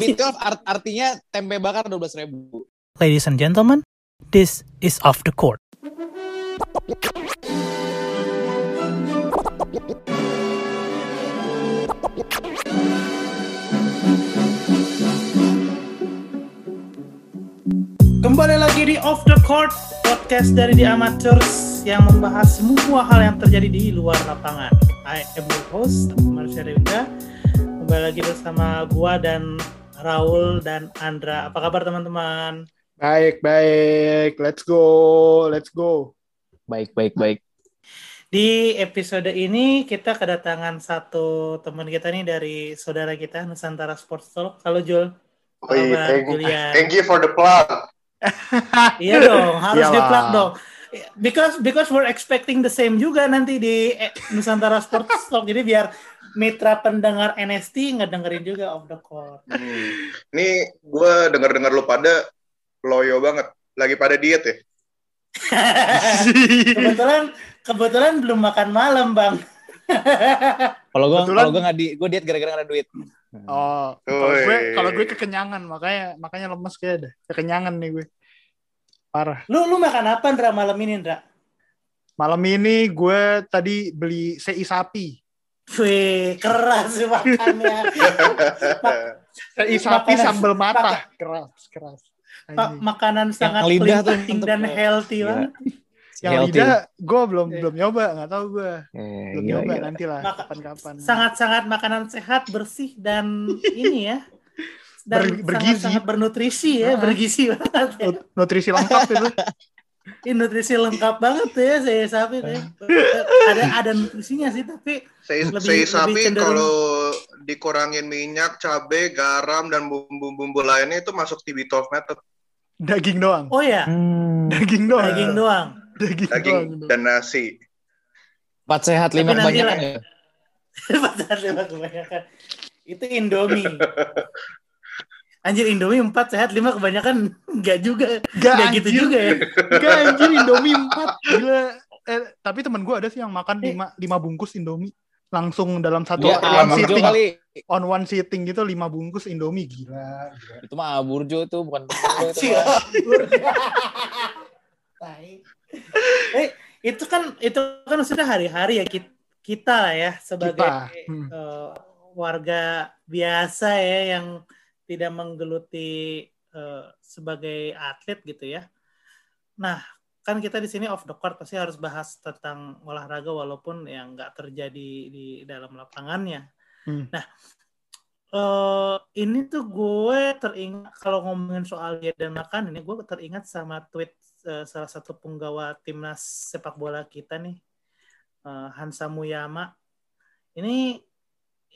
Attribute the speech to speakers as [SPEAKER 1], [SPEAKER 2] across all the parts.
[SPEAKER 1] B12 art artinya tempe bakar 12 ribu.
[SPEAKER 2] Ladies and gentlemen, this is Off the Court. Kembali lagi di Off the Court, podcast dari The Amateurs yang membahas semua hal yang terjadi di luar lapangan. I am your host, Marsha Rewinda. Kembali lagi bersama gua dan Raul dan Andra. Apa kabar teman-teman?
[SPEAKER 3] Baik, baik. Let's go. Let's go.
[SPEAKER 1] Baik, baik, baik.
[SPEAKER 2] Di episode ini kita kedatangan satu teman kita nih dari saudara kita Nusantara Sports Talk. Halo Jul.
[SPEAKER 4] Oh iya,
[SPEAKER 2] Kabar,
[SPEAKER 4] thank,
[SPEAKER 2] Julian.
[SPEAKER 4] thank you for the plug.
[SPEAKER 2] Iya dong, harus di plug dong. Because because we're expecting the same juga nanti di eh, Nusantara Sports Talk. Jadi biar mitra pendengar NST ngedengerin juga off the court.
[SPEAKER 4] Hmm. Nih, gue denger-dengar lu pada loyo banget. Lagi pada diet ya?
[SPEAKER 2] kebetulan kebetulan belum makan malam, Bang.
[SPEAKER 1] Kalau gua
[SPEAKER 3] Kebetulan-
[SPEAKER 1] kalau gua nggak di gua diet gara-gara nggak ada duit.
[SPEAKER 3] Oh, kalau gue kalau gue kekenyangan makanya makanya lemes kayak ada. Kekenyangan nih gue. Parah.
[SPEAKER 2] Lu lu makan apa Ndra malam ini, Ndra?
[SPEAKER 3] Malam ini gue tadi beli sei sapi.
[SPEAKER 2] Wih, keras sih makannya.
[SPEAKER 3] Sei sapi
[SPEAKER 2] Makanan-
[SPEAKER 3] sambal mata.
[SPEAKER 2] maka-
[SPEAKER 3] Keras, keras.
[SPEAKER 2] Ma-
[SPEAKER 3] Anjing.
[SPEAKER 2] makanan sangat
[SPEAKER 1] lidah tuh,
[SPEAKER 2] dan healthy
[SPEAKER 1] Iya.
[SPEAKER 2] banget.
[SPEAKER 3] Yang
[SPEAKER 1] Healthy.
[SPEAKER 3] lidah gue belum
[SPEAKER 2] Iya.
[SPEAKER 3] belum nyoba, nggak tahu gue.
[SPEAKER 1] Eh,
[SPEAKER 3] Belum
[SPEAKER 1] gila,
[SPEAKER 3] nyoba
[SPEAKER 1] gila.
[SPEAKER 3] nanti lah kapan-kapan.
[SPEAKER 2] Sangat-sangat makanan sehat, bersih dan ini ya. Dan
[SPEAKER 3] Ber- bergizi.
[SPEAKER 2] sangat bernutrisi ya, bergizi banget ya.
[SPEAKER 3] Nut- Nutrisi lengkap itu.
[SPEAKER 2] Ini nutrisi lengkap banget tuh ya saya sapi tuh. ya. Ada ada nutrisinya sih tapi
[SPEAKER 4] Sei,
[SPEAKER 2] Lebih- lebih
[SPEAKER 4] sapi
[SPEAKER 2] cenderung-
[SPEAKER 4] kalau dikurangin minyak, cabai, garam, dan bumbu-bumbu lainnya itu masuk di B12 method.
[SPEAKER 3] Daging doang.
[SPEAKER 2] oh ya
[SPEAKER 1] Hmm.
[SPEAKER 3] Daging doang.
[SPEAKER 2] daging doang.
[SPEAKER 3] Daging,
[SPEAKER 4] Daging
[SPEAKER 3] doang.
[SPEAKER 4] dan nasi.
[SPEAKER 1] Empat sehat lima kebanyakan
[SPEAKER 2] lah.
[SPEAKER 1] ya.
[SPEAKER 2] Pasar lima kebanyakan. Itu Indomie. Anjir Indomie 4 sehat 5 kebanyakan enggak juga.
[SPEAKER 3] Gak
[SPEAKER 2] Enggak gitu juga ya.
[SPEAKER 3] Gak anjir Indomie 4 Gila eh, Tapi temen gue ada sih yang makan 5, 5 bungkus Indomie Langsung dalam satu
[SPEAKER 1] Gua
[SPEAKER 3] one sitting
[SPEAKER 1] kali.
[SPEAKER 3] On one sitting gitu 5 bungkus Indomie Gila, gila.
[SPEAKER 1] Itu mah Aburjo tuh bukan Burjo
[SPEAKER 2] eh, itu kan itu kan sudah hari-hari ya kita, kita lah ya sebagai
[SPEAKER 3] Kita. Hmm.
[SPEAKER 2] eh, warga biasa ya yang tidak menggeluti eh, sebagai atlet gitu ya. Nah, kan kita di sini off the court pasti harus bahas tentang olahraga walaupun yang nggak terjadi di dalam lapangannya.
[SPEAKER 3] Hmm.
[SPEAKER 2] Nah, eh, ini tuh gue teringat kalau ngomongin soal diet dan makan ini gue teringat sama tweet eh, salah satu penggawa timnas sepak bola kita nih eh, Hansa Muyama. Ini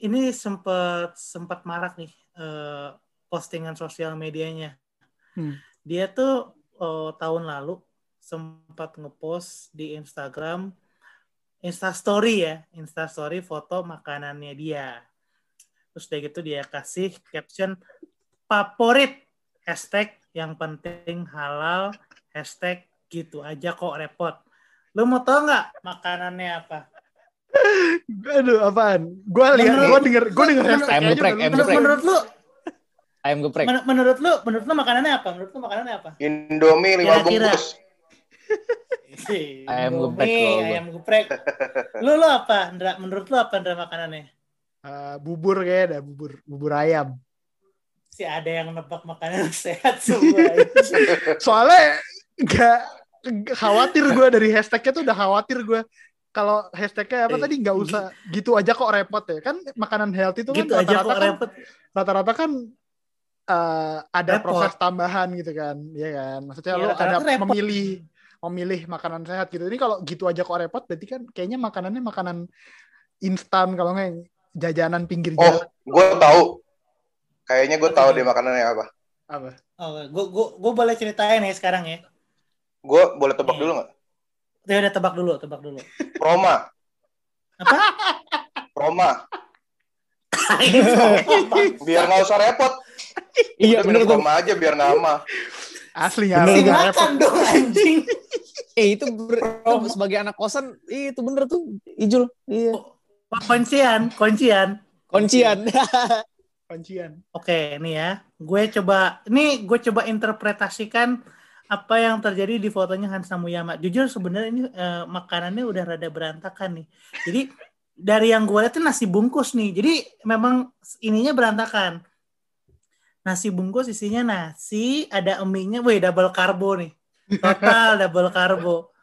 [SPEAKER 2] ini sempat sempat marak nih eh, postingan sosial medianya.
[SPEAKER 3] Hmm.
[SPEAKER 2] Dia tuh eh, tahun lalu sempat ngepost di Instagram Insta Story ya, Insta Story foto makanannya dia. Terus udah gitu dia kasih caption favorit hashtag yang penting halal hashtag gitu aja kok repot. Lu mau tau nggak makanannya apa?
[SPEAKER 3] Aduh apaan Gue lihat Gue denger Gue denger hashtag
[SPEAKER 2] menurut lu,
[SPEAKER 1] Ayam geprek.
[SPEAKER 2] men- menurut lu, menurut lu makanannya apa? Menurut lu makanannya apa?
[SPEAKER 4] Indomie 5
[SPEAKER 2] Kira-kira.
[SPEAKER 4] bungkus.
[SPEAKER 1] Ayam geprek
[SPEAKER 2] ayam geprek. Lu lu apa, Ndra? Menurut lu apa, Ndra makanannya?
[SPEAKER 3] Eh, Bubur kayak ada Bubur Bubur ayam
[SPEAKER 2] Si ada yang nebak makanan sehat semua.
[SPEAKER 3] Soalnya Gak gak Khawatir gue dari hashtagnya tuh udah khawatir gue kalau hashtagnya apa
[SPEAKER 2] Eh,
[SPEAKER 3] tadi nggak usah gitu aja kok repot ya kan makanan healthy itu kan
[SPEAKER 2] gitu aja
[SPEAKER 3] rata-rata kan
[SPEAKER 2] repot.
[SPEAKER 3] rata-rata kan eh, ada
[SPEAKER 2] Repot.
[SPEAKER 3] proses tambahan gitu kan, ya kan. Maksudnya
[SPEAKER 2] Iya,
[SPEAKER 3] lu ada
[SPEAKER 2] rata-rata repot.
[SPEAKER 3] memilih memilih makanan sehat gitu. Ini kalau gitu aja kok repot, berarti kan kayaknya makanannya makanan instan kalau nggak jajanan pinggir
[SPEAKER 4] Oh,
[SPEAKER 3] jalan
[SPEAKER 4] gue tahu. Kayaknya gue tahu deh makanannya apa.
[SPEAKER 3] apa?
[SPEAKER 2] Oh, gue gue gue boleh ceritain ya sekarang ya.
[SPEAKER 4] Gue boleh tebak
[SPEAKER 2] Iya.
[SPEAKER 4] dulu nggak?
[SPEAKER 2] Ya udah tebak dulu, tebak dulu.
[SPEAKER 4] Roma.
[SPEAKER 2] Apa?
[SPEAKER 4] Roma. Biar nggak usah repot.
[SPEAKER 1] Iya bener tuh.
[SPEAKER 4] Aja biar nggak ama.
[SPEAKER 3] Asli
[SPEAKER 1] Bener,
[SPEAKER 3] asli
[SPEAKER 2] Si
[SPEAKER 3] nggak
[SPEAKER 2] makan dong anjing.
[SPEAKER 1] Eh itu, ber- itu sebagai anak kosan itu bener tuh Ijul. Iya.
[SPEAKER 2] Kuncian, kuncian.
[SPEAKER 1] Kuncian.
[SPEAKER 3] Kuncian.
[SPEAKER 2] Oke, nih ya. Gue coba, ini gue coba interpretasikan apa yang terjadi di fotonya Hansa Muyama. Jujur sebenarnya ini eh, makanannya udah rada berantakan nih. Jadi dari yang gue lihat tuh nasi bungkus nih. Jadi memang ininya berantakan. Nasi bungkus isinya nasi, ada eminya, wih double karbo nih. Total double karbo.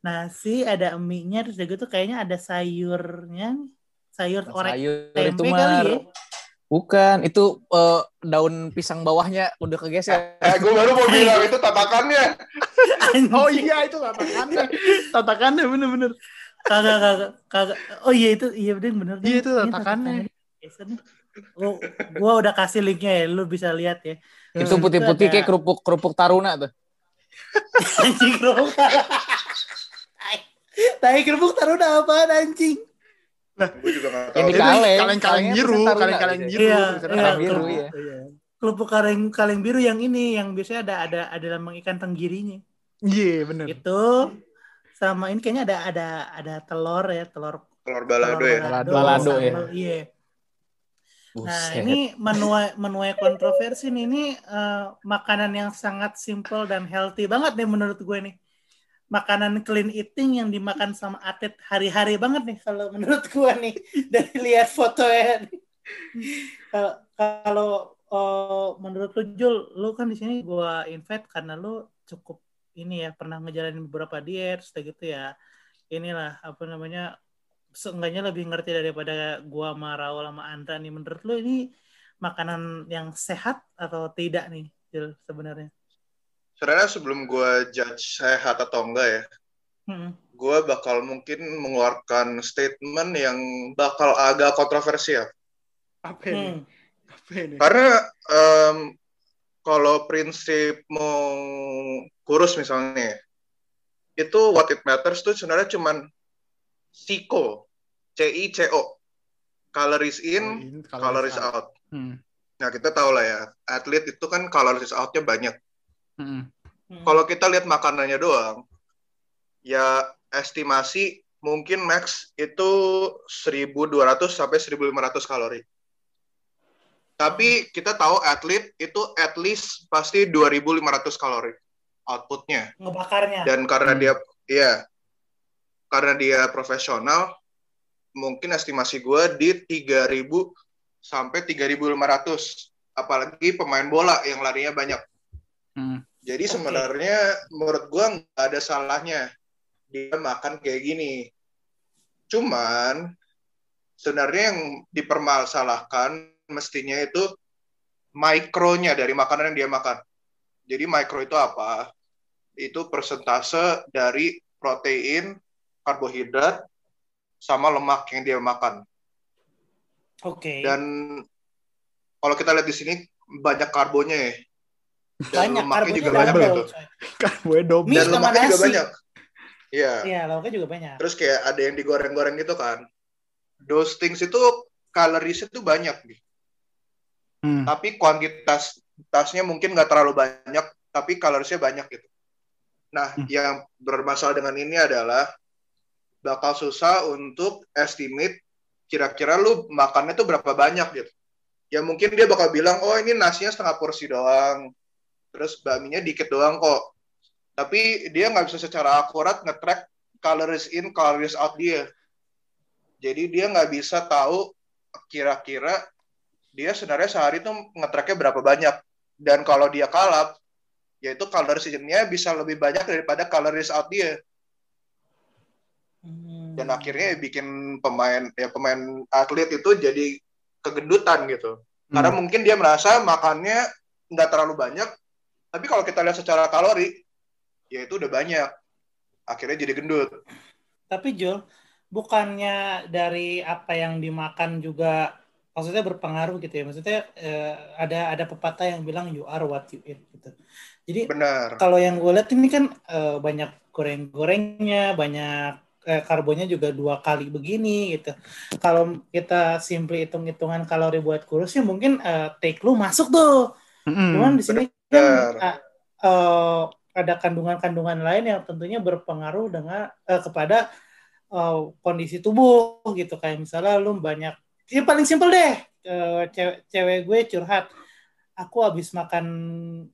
[SPEAKER 2] Nasi, ada eminya, terus udah gitu kayaknya ada sayurnya. Sayur orek
[SPEAKER 1] Sayur itu
[SPEAKER 2] tempe
[SPEAKER 1] mah
[SPEAKER 2] kali ya.
[SPEAKER 1] bukan itu eh, daun pisang bawahnya udah kegeser.
[SPEAKER 4] Eh, gue baru mau bilang itu tatakannya.
[SPEAKER 3] Oh iya itu tatakannya. Tatakannya bener-bener.
[SPEAKER 2] kagak kagak kagak oh iya itu iya bener bener
[SPEAKER 3] Iya, itu
[SPEAKER 2] Ini
[SPEAKER 3] tatakannya.
[SPEAKER 2] Oh, gua udah kasih linknya ya lu bisa lihat ya
[SPEAKER 1] itu putih-putih kayak kerupuk kerupuk taruna tuh.
[SPEAKER 2] anjing kerupuk Tai. tai kerupuk taruh udah apaan anjing
[SPEAKER 4] Gue juga gak tahu.
[SPEAKER 1] Yang di
[SPEAKER 3] Itu
[SPEAKER 1] kaleng.
[SPEAKER 3] kaleng-kaleng
[SPEAKER 1] Kalengnya
[SPEAKER 3] biru,
[SPEAKER 1] tulisan Taruna
[SPEAKER 3] kaleng-kaleng
[SPEAKER 1] gitu.
[SPEAKER 3] biru.
[SPEAKER 2] Iya, iya,
[SPEAKER 3] Taruna.
[SPEAKER 1] biru,
[SPEAKER 3] Iya.
[SPEAKER 1] iya.
[SPEAKER 2] kerupuk kaleng kaleng biru yang ini yang biasanya ada ada ada lambang ikan tenggirinya
[SPEAKER 3] Iya bener.
[SPEAKER 2] itu sama ini kayaknya ada ada ada telur ya telur
[SPEAKER 4] Telur balado ya.
[SPEAKER 2] balado,
[SPEAKER 1] Balado ya.
[SPEAKER 2] sambal, Nah, ini menuai menuai kontroversi nih. Ini eh, makanan yang sangat simple dan healthy banget nih menurut gue nih. Makanan clean eating yang dimakan sama atlet hari-hari banget nih kalau menurut gue nih dari lihat fotonya. nih. Kalau kalau eh, menurut lu Jul, lu kan di sini gue invite karena lu cukup ini ya pernah ngejalanin beberapa diet, gitu ya. Inilah apa namanya seenggaknya lebih ngerti daripada gua sama Raul sama Andra nih menurut lu ini makanan yang sehat atau tidak nih Jul sebenarnya
[SPEAKER 4] Sebenarnya sebelum gue judge sehat atau enggak ya,
[SPEAKER 2] Mm-mm.
[SPEAKER 4] gue bakal mungkin mengeluarkan statement yang bakal agak kontroversial.
[SPEAKER 3] Apa ini?
[SPEAKER 2] Hmm.
[SPEAKER 3] Apa ini?
[SPEAKER 4] Karena em, kalau prinsip mau kurus misalnya, itu what it matters tuh sebenarnya cuman CICO, C-I-C-O, calories in, calories out.
[SPEAKER 3] Hmm.
[SPEAKER 4] Nah kita tahu lah ya, atlet itu kan calories out-nya banyak.
[SPEAKER 3] Hmm.
[SPEAKER 2] Hmm.
[SPEAKER 4] Kalau kita lihat makanannya doang, ya estimasi mungkin max itu 1.200 sampai 1.500 kalori. Tapi kita tahu atlet itu at least pasti 2.500 kalori outputnya.
[SPEAKER 2] ngebakarnya
[SPEAKER 4] Dan karena
[SPEAKER 3] Hmm.
[SPEAKER 4] dia, iya, karena dia profesional, mungkin estimasi gue di 3.000 sampai 3.500. Apalagi pemain bola yang larinya banyak.
[SPEAKER 3] Hmm.
[SPEAKER 4] Jadi
[SPEAKER 2] Oke.
[SPEAKER 4] sebenarnya menurut gua nggak ada salahnya dia makan kayak gini. Cuman sebenarnya yang dipermasalahkan mestinya itu mikronya dari makanan yang dia makan. Jadi mikro itu apa? Itu persentase dari protein, karbohidrat, sama lemak yang dia makan.
[SPEAKER 2] oke
[SPEAKER 4] Dan kalau kita lihat di sini banyak karbonya ya. Dan
[SPEAKER 2] banyak
[SPEAKER 4] lemaknya
[SPEAKER 2] karbonya
[SPEAKER 4] juga
[SPEAKER 3] double.
[SPEAKER 4] banyak gitu.
[SPEAKER 3] double.
[SPEAKER 2] Mie
[SPEAKER 4] Dan lemaknya juga banyak. Iya.
[SPEAKER 2] iya lauknya juga banyak
[SPEAKER 4] Terus kayak ada yang digoreng-goreng gitu kan. Those things itu kalorisnya tuh banyak nih.
[SPEAKER 3] Hmm.
[SPEAKER 4] Tapi kuantitasnya mungkin nggak terlalu banyak, tapi kalorisnya banyak gitu. Nah,
[SPEAKER 3] Hmm.
[SPEAKER 4] yang bermasalah dengan ini adalah bakal susah untuk estimate kira-kira lu makannya tuh berapa banyak gitu. Ya mungkin dia bakal bilang, oh ini nasinya setengah porsi doang. Terus bakminya dikit doang kok. Tapi dia nggak bisa secara akurat nge-track calories in, calories out dia. Jadi dia nggak bisa tahu kira-kira dia sebenarnya sehari tuh nge-tracknya berapa banyak. Dan kalau dia kalap, yaitu calories in-nya bisa lebih banyak daripada calories out dia. Dan akhirnya bikin pemain ya pemain atlet itu jadi kegendutan gitu karena
[SPEAKER 3] Hmm.
[SPEAKER 4] mungkin dia merasa makannya nggak terlalu banyak tapi kalau kita lihat secara kalori ya itu udah banyak akhirnya jadi gendut
[SPEAKER 2] Tapi Jul, bukannya dari apa yang dimakan juga maksudnya berpengaruh gitu ya. Maksudnya eh, ada ada pepatah yang bilang you are what you eat gitu. Jadi
[SPEAKER 4] benar
[SPEAKER 2] kalau yang gue lihat ini kan eh, banyak goreng-gorengnya, banyak eh, karbonnya juga dua kali begini gitu. Kalau kita simply hitung-hitungan kalori buat kurus ya mungkin eh, take lu masuk tuh.
[SPEAKER 3] Hmm.
[SPEAKER 2] Cuman di sini kan ah, eh, ada kandungan-kandungan lain yang tentunya berpengaruh dengan eh, kepada eh, kondisi tubuh gitu kayak misalnya lu banyak ya paling simpel deh Eh, cewek, cewek gue curhat aku habis makan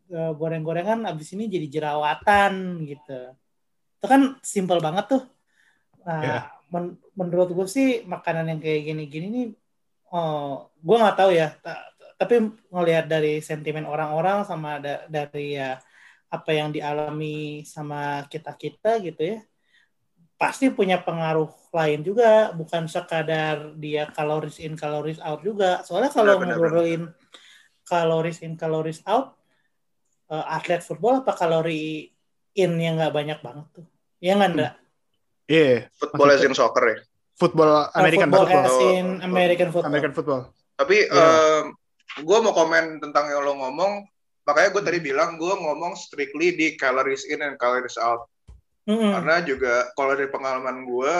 [SPEAKER 2] eh, goreng-gorengan habis ini jadi jerawatan gitu itu kan simpel banget tuh nah
[SPEAKER 3] Ya.
[SPEAKER 2] men- menurut gue sih makanan yang kayak gini-gini nih oh, gue nggak tahu ya Ta- tapi ngelihat dari sentimen orang-orang sama da- dari ya apa yang dialami sama kita kita gitu ya pasti punya pengaruh lain juga. Bukan sekadar dia calories in calories out juga. Soalnya kalau ngobrolin calories in calories out eh, atlet football apa kalori in yang nggak banyak banget tuh. Ya nggak Ndra?
[SPEAKER 3] Iya,
[SPEAKER 4] Football as in soccer ya.
[SPEAKER 3] football American
[SPEAKER 2] football
[SPEAKER 3] football.
[SPEAKER 2] as in
[SPEAKER 4] Oh,
[SPEAKER 2] American football
[SPEAKER 3] American football.
[SPEAKER 4] Tapi
[SPEAKER 3] Iya.
[SPEAKER 4] gue mau komen tentang yang lo ngomong. Makanya gue tadi bilang gue ngomong strictly di calories in and calories out.
[SPEAKER 2] Mm-mm.
[SPEAKER 4] Karena juga kalau dari pengalaman gue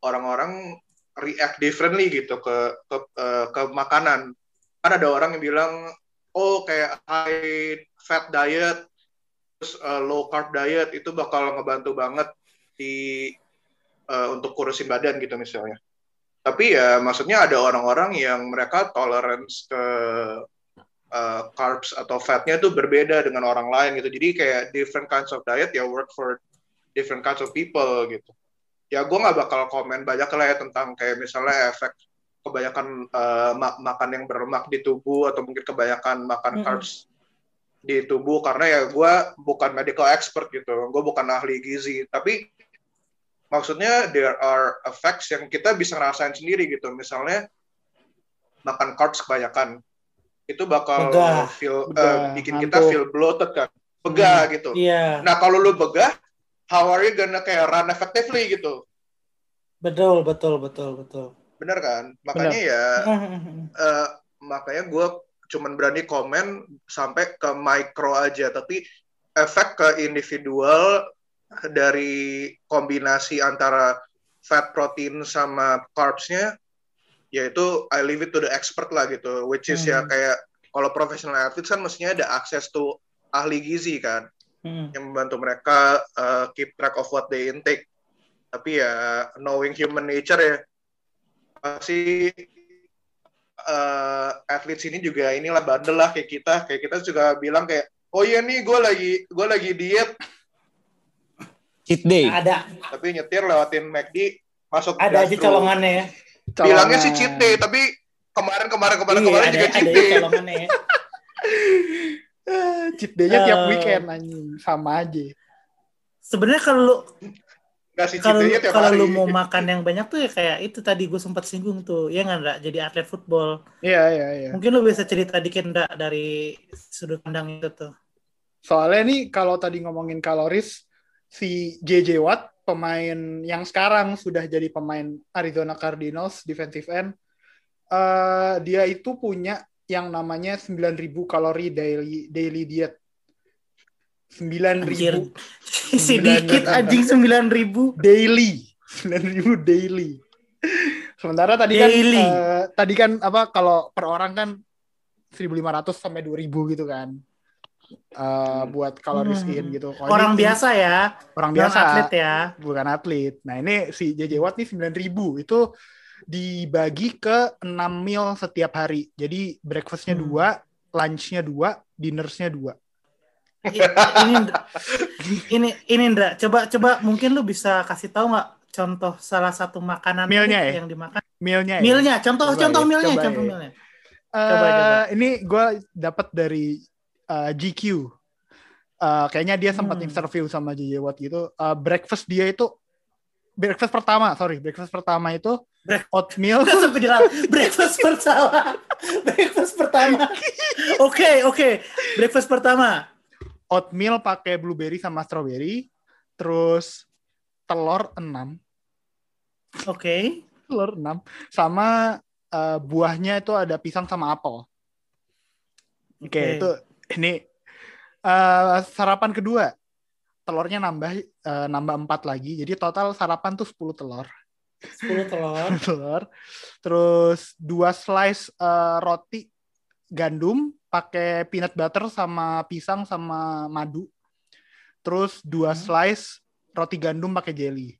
[SPEAKER 4] orang-orang react differently gitu ke ke eh, ke makanan. Kan ada orang yang bilang oh kayak high fat diet terus eh, low carb diet itu bakal ngebantu banget di eh, untuk kurusin badan gitu misalnya. Tapi ya maksudnya ada orang-orang yang mereka tolerance ke uh, carbs atau fatnya itu berbeda dengan orang lain gitu. Jadi kayak different kinds of diet ya work for different kinds of people gitu. Ya gue nggak bakal komen banyak lah ya tentang kayak misalnya efek kebanyakan uh, ma- makan yang berlemak di tubuh atau mungkin kebanyakan makan
[SPEAKER 2] Mm-mm.
[SPEAKER 4] carbs di tubuh karena ya gue bukan medical expert gitu, gue bukan ahli gizi. Tapi maksudnya there are effects yang kita bisa ngerasain sendiri gitu. Misalnya makan carbs kebanyakan itu bakal
[SPEAKER 2] Begah.
[SPEAKER 4] feel eh,
[SPEAKER 3] Begah,
[SPEAKER 4] bikin kita
[SPEAKER 3] ngantuk.
[SPEAKER 4] feel bloated kan. Begah gitu.
[SPEAKER 2] Iya,
[SPEAKER 4] Nah, kalau lu begah, how are you gonna kayak run effectively gitu.
[SPEAKER 2] betul, betul, betul, betul.
[SPEAKER 4] Bener kan? Makanya ya
[SPEAKER 2] Mm-mm.
[SPEAKER 4] eh, makanya gue cuman berani komen sampai ke micro aja, tapi efek ke individual dari kombinasi antara fat protein sama carbs-nya yaitu I leave it to the expert lah gitu, which is ya
[SPEAKER 2] Hmm.
[SPEAKER 4] kayak kalau professional athletes kan mestinya ada akses to ahli gizi kan
[SPEAKER 2] Mm.
[SPEAKER 4] yang membantu mereka uh, keep track of what they intake. Tapi ya knowing human nature ya pasti uh, athletes ini juga inilah bandel lah kayak kita. Kayak kita juga bilang kayak oh iya nih gue lagi gue lagi diet
[SPEAKER 1] Cheat day.
[SPEAKER 2] Ada,
[SPEAKER 4] tapi nyetir lewatin McD masuk
[SPEAKER 2] ada aja colongannya ya.
[SPEAKER 4] Bilangnya sih
[SPEAKER 3] Colongan.
[SPEAKER 4] cheat day tapi kemarin kemarin kemarin
[SPEAKER 2] Iya,
[SPEAKER 4] kemarin
[SPEAKER 2] ada,
[SPEAKER 4] juga
[SPEAKER 2] ada
[SPEAKER 4] cheat
[SPEAKER 2] aja
[SPEAKER 4] day.
[SPEAKER 2] colongannya ya.
[SPEAKER 3] Cheat day-nya tiap
[SPEAKER 2] Eh.
[SPEAKER 3] weekend anjing sama aja.
[SPEAKER 2] Sebenarnya kalau kalau kalau lu mau makan yang banyak tuh ya kayak itu tadi gue sempat singgung tuh ya nggak Ndra? jadi atlet football
[SPEAKER 3] Iya iya iya.
[SPEAKER 2] mungkin lu bisa cerita dikit Ndra dari sudut pandang itu tuh
[SPEAKER 3] Soalnya nih kalau tadi ngomongin kaloris si JJ Watt pemain yang sekarang sudah jadi pemain Arizona Cardinals defensive end eh, dia itu punya yang namanya 9000 kalori daily daily diet. 9000
[SPEAKER 2] Anjir. sedikit anjing sembilan ribu.
[SPEAKER 3] Daily. 9000 daily. Sementara tadi kan eh, tadi kan apa kalau per orang kan 1500 sampai 2000 gitu kan Eh, buat kaloris
[SPEAKER 2] Hmm.
[SPEAKER 3] in gitu Kalau
[SPEAKER 2] orang
[SPEAKER 3] ini-
[SPEAKER 2] biasa ya.
[SPEAKER 3] orang biasa.
[SPEAKER 2] atlet ya.
[SPEAKER 3] Bukan atlet. Nah ini si JJ Watt nih 9000 itu dibagi ke 6 meal setiap hari. Jadi breakfastnya
[SPEAKER 2] Hmm.
[SPEAKER 3] dua lunchnya dua dinnersnya dua.
[SPEAKER 2] Ini ini ini Ndra coba coba mungkin lu bisa kasih tahu nggak contoh salah satu makanan
[SPEAKER 3] ya?
[SPEAKER 2] yang dimakan?
[SPEAKER 3] Mealnya ya?
[SPEAKER 2] mealnya. Contoh
[SPEAKER 3] Coba
[SPEAKER 2] contoh
[SPEAKER 3] ya,
[SPEAKER 2] mealnya
[SPEAKER 3] coba
[SPEAKER 2] contoh
[SPEAKER 3] ya.
[SPEAKER 2] mealnya.
[SPEAKER 3] Eh,
[SPEAKER 2] Coba, coba.
[SPEAKER 3] Ini gue dapat dari eh, GQ. Eh, kayaknya dia sempat
[SPEAKER 2] Hmm.
[SPEAKER 3] interview sama JJ Watt gitu. Eh, breakfast dia itu breakfast pertama, sorry, breakfast pertama itu
[SPEAKER 2] Break-
[SPEAKER 3] oatmeal.
[SPEAKER 2] Sampai breakfast pertama breakfast pertama oke oke breakfast pertama
[SPEAKER 3] oatmeal pakai blueberry sama strawberry, terus telur 6,
[SPEAKER 2] oke
[SPEAKER 3] telur 6 sama eh, buahnya itu ada pisang sama apel. Oke,
[SPEAKER 2] Oke.
[SPEAKER 3] itu ini eh, sarapan kedua. Telurnya nambah eh, nambah 4 lagi. Jadi total sarapan tuh 10 telur.
[SPEAKER 2] 10 telur
[SPEAKER 3] telur. Terus dua slice eh, roti gandum pakai peanut butter sama pisang sama madu. Terus dua
[SPEAKER 2] Hmm.
[SPEAKER 3] slice roti gandum pakai jelly.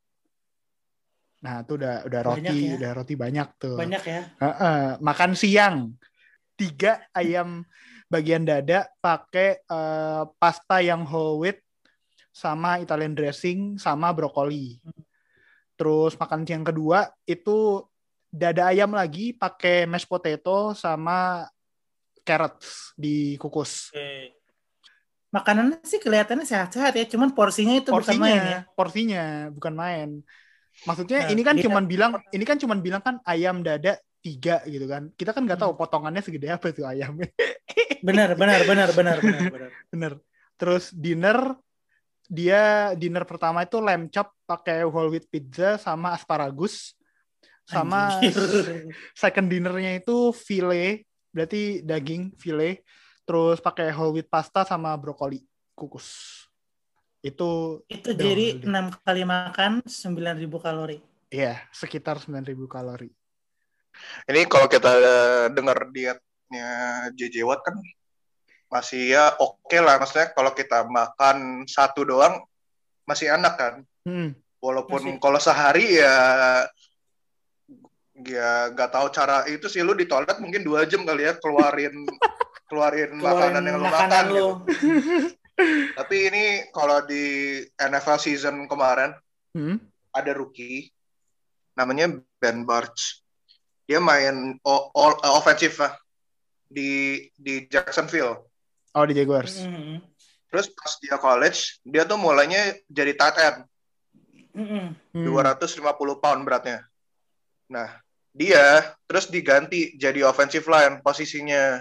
[SPEAKER 3] Nah, itu udah udah
[SPEAKER 2] Banyak
[SPEAKER 3] roti,
[SPEAKER 2] ya.
[SPEAKER 3] udah roti banyak tuh.
[SPEAKER 2] Banyak ya.
[SPEAKER 3] Heeh, makan siang tiga ayam bagian dada pakai eh, pasta yang whole wheat sama Italian dressing sama brokoli. Terus makan siang kedua itu dada ayam lagi pakai mashed potato sama carrots dikukus.
[SPEAKER 2] Oke. Makanannya sih kelihatannya sehat-sehat ya, cuman porsinya itu bukan
[SPEAKER 3] Porsinya,
[SPEAKER 2] main ya.
[SPEAKER 3] porsinya bukan main. Maksudnya
[SPEAKER 2] Nah,
[SPEAKER 3] ini kan
[SPEAKER 2] dia-
[SPEAKER 3] cuman bilang, ini kan cuman bilang kan ayam dada tiga gitu kan. Kita kan nggak tahu potongannya segede apa itu ayamnya.
[SPEAKER 2] Benar, benar, benar, benar, benar, benar.
[SPEAKER 3] Bener. Terus dinner dia dinner pertama itu lamb chop pakai whole wheat pizza sama asparagus. Sama
[SPEAKER 2] Anjir.
[SPEAKER 3] second dinnernya itu filet, berarti daging filet. Terus pakai whole wheat pasta sama brokoli kukus. Itu
[SPEAKER 2] itu jadi enam kali makan 9000 kalori.
[SPEAKER 3] ya sekitar 9000 kalori.
[SPEAKER 4] Ini kalau kita eh, dengar dietnya JJ Watt kan masih ya oke lah. Maksudnya kalau kita makan satu doang masih enak kan.
[SPEAKER 3] Hmm.
[SPEAKER 4] Walaupun
[SPEAKER 2] Masih.
[SPEAKER 4] kalau sehari ya ya nggak tahu cara itu sih lu di toilet mungkin dua jam kali ya keluarin keluarin, makanan yang lu makan gitu. Tapi ini kalau di NFL season kemarin
[SPEAKER 3] Hmm.
[SPEAKER 4] ada rookie namanya Ben Barch. Dia main all, uh, offensive lah di di Jacksonville.
[SPEAKER 3] Oh di Jaguars.
[SPEAKER 2] Mm-mm.
[SPEAKER 4] Terus pas dia college, dia tuh mulainya jadi tight end,
[SPEAKER 2] Mm-mm.
[SPEAKER 3] Hmm.
[SPEAKER 4] 250 pound beratnya. Nah, dia terus diganti jadi offensive line posisinya.